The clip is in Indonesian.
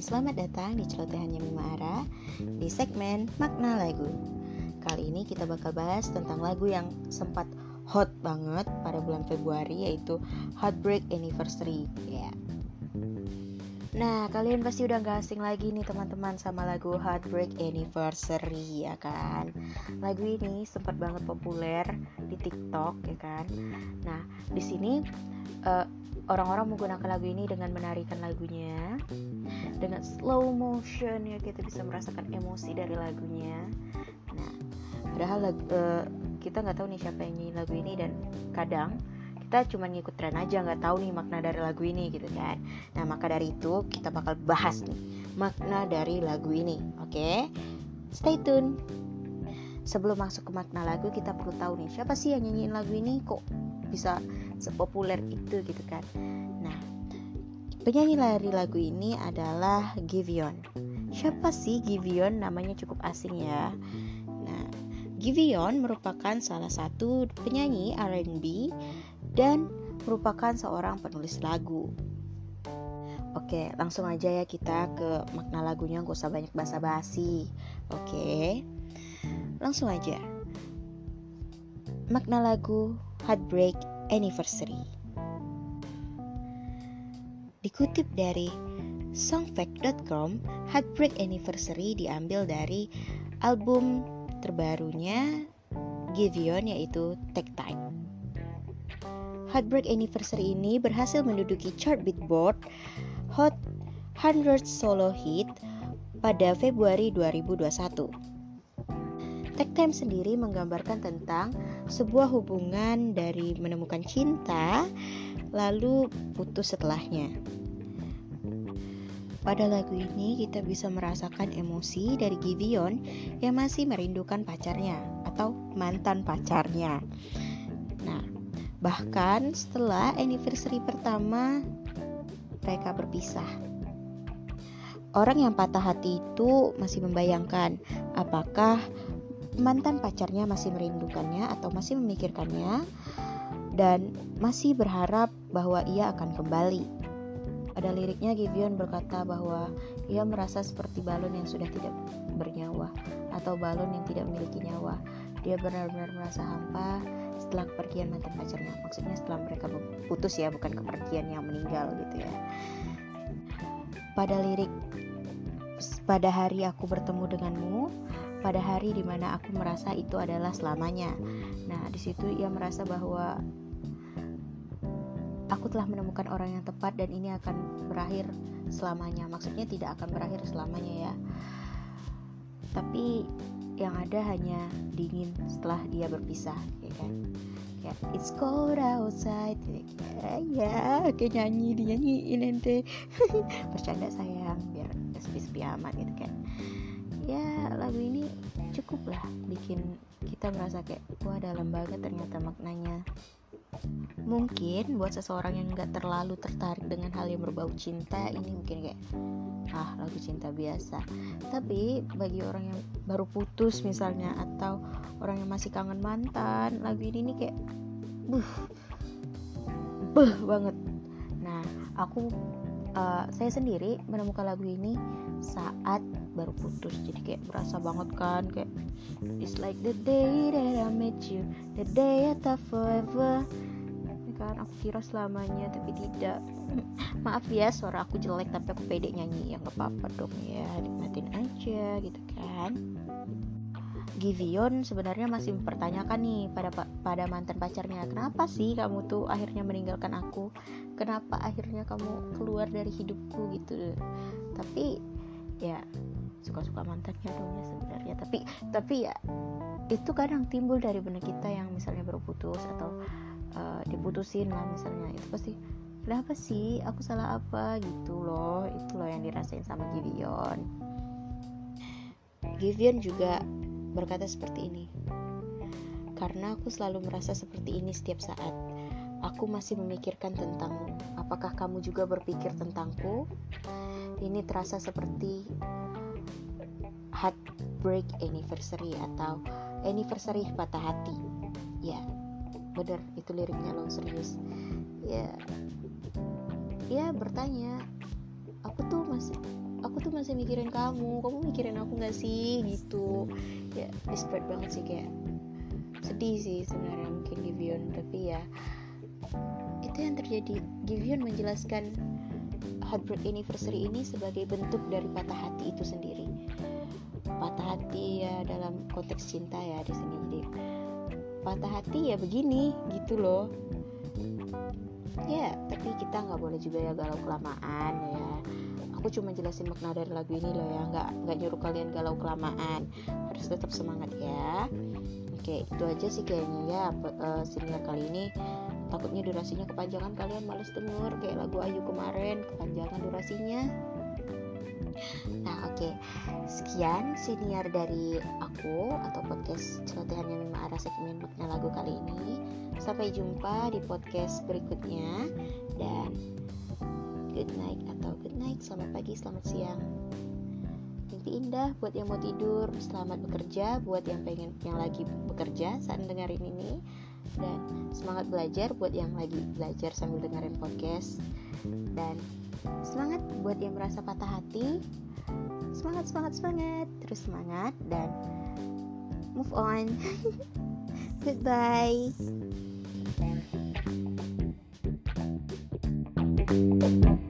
dan selamat datang di celotehannya Mima Ara di segmen Makna Lagu. Kali ini kita bakal bahas tentang lagu yang sempat hot banget pada bulan Februari yaitu Heartbreak Anniversary. Yeah. Nah, kalian pasti udah gak asing lagi nih teman-teman sama lagu Heartbreak Anniversary ya kan. Lagu ini sempat banget populer di TikTok ya kan. Nah, di sini uh, orang-orang menggunakan lagu ini dengan menarikan lagunya dengan slow motion ya kita bisa merasakan emosi dari lagunya. Nah padahal lagu, uh, kita nggak tahu nih siapa yang nyanyi lagu ini dan kadang kita cuma ngikut tren aja nggak tahu nih makna dari lagu ini gitu kan. Nah maka dari itu kita bakal bahas nih makna dari lagu ini oke? Okay? stay tune. Sebelum masuk ke makna lagu kita perlu tahu nih siapa sih yang nyanyiin lagu ini? Kok bisa sepopuler itu gitu kan? Nah penyanyi lari lagu ini adalah Giveon siapa sih Giveon namanya cukup asing ya nah Giveon merupakan salah satu penyanyi R&B dan merupakan seorang penulis lagu Oke, langsung aja ya kita ke makna lagunya, gak usah banyak basa-basi. Oke, langsung aja. Makna lagu Heartbreak Anniversary. Dikutip dari songfact.com, Heartbreak Anniversary diambil dari album terbarunya Giveon yaitu Take Time. Heartbreak Anniversary ini berhasil menduduki chart Beatport Hot 100 Solo Hit pada Februari 2021. Take Time sendiri menggambarkan tentang sebuah hubungan dari menemukan cinta lalu putus setelahnya. Pada lagu ini kita bisa merasakan emosi dari Gideon yang masih merindukan pacarnya atau mantan pacarnya. Nah, bahkan setelah anniversary pertama mereka berpisah. Orang yang patah hati itu masih membayangkan apakah mantan pacarnya masih merindukannya atau masih memikirkannya dan masih berharap bahwa ia akan kembali. Pada liriknya Gideon berkata bahwa ia merasa seperti balon yang sudah tidak bernyawa atau balon yang tidak memiliki nyawa. Dia benar-benar merasa hampa setelah kepergian mantan pacarnya. Maksudnya setelah mereka putus ya, bukan kepergian yang meninggal gitu ya. Pada lirik pada hari aku bertemu denganmu, pada hari di mana aku merasa itu adalah selamanya. Nah, di situ ia merasa bahwa aku telah menemukan orang yang tepat dan ini akan berakhir selamanya. Maksudnya tidak akan berakhir selamanya ya. Tapi yang ada hanya dingin setelah dia berpisah, ya kan? It's cold outside, ya, ya kayak nyanyi dinyanyiin ente, bercanda sayang, biar sepi-sepi amat gitu kan ya lagu ini cukup lah bikin kita merasa kayak wah dalam banget ternyata maknanya. Mungkin buat seseorang yang nggak terlalu tertarik dengan hal yang berbau cinta ini mungkin kayak ah lagu cinta biasa. Tapi bagi orang yang baru putus misalnya atau orang yang masih kangen mantan lagu ini nih kayak buh buh banget. Nah aku uh, saya sendiri menemukan lagu ini saat baru putus. Jadi kayak berasa banget kan kayak it's like the day that I met you the day I thought forever. Ya kan aku kira selamanya tapi tidak. Maaf ya suara aku jelek tapi aku pede nyanyi. Ya nggak apa-apa dong ya nikmatin aja gitu kan. Givion sebenarnya masih mempertanyakan nih pada pada mantan pacarnya kenapa sih kamu tuh akhirnya meninggalkan aku? Kenapa akhirnya kamu keluar dari hidupku? Gitu. Tapi ya suka-suka mantannya dong ya sebenarnya. Tapi tapi ya itu kadang timbul dari benak kita yang misalnya baru putus atau uh, diputusin lah misalnya. Itu pasti kenapa sih? Aku salah apa? Gitu loh. Itu loh yang dirasain sama Gideon. Gideon juga berkata seperti ini karena aku selalu merasa seperti ini setiap saat. Aku masih memikirkan tentangmu. Apakah kamu juga berpikir tentangku ini terasa seperti heartbreak anniversary atau anniversary patah hati. Ya bener itu liriknya loh serius ya ya bertanya aku tuh masih aku tuh masih mikirin kamu kamu mikirin aku nggak sih? Gitu. Ya desperate banget sih kayak sedih sih sebenarnya mungkin Givion. Tapi ya itu yang terjadi. Givion menjelaskan Heartbreak Anniversary ini sebagai bentuk dari patah hati itu sendiri. Patah hati ya dalam konteks cinta ya di sini. Jadi patah hati ya begini gitu loh. Ya tapi kita nggak boleh juga ya galau kelamaan ya. Aku cuma jelasin makna dari lagu ini loh ya. Nggak nggak nyuruh kalian galau kelamaan. Harus tetap semangat ya. Oke itu aja sih kayaknya ya uh, kali ini takutnya durasinya kepanjangan kalian males denger kayak lagu Ayu kemarin kepanjangan durasinya. Nah oke. Okay. Sekian senior dari aku Atau podcast celotehannya Mima Ara segmen makna lagu kali ini. Sampai jumpa di podcast berikutnya. Dan Good night atau good night. Selamat pagi, selamat siang. Mimpi indah buat yang mau tidur Selamat bekerja. Buat yang pengen yang lagi bekerja saat dengerin ini Dan semangat belajar buat yang lagi belajar sambil dengerin podcast. Dan semangat buat yang merasa patah hati. Semangat semangat semangat. Terus semangat dan move on. Goodbye. Thank you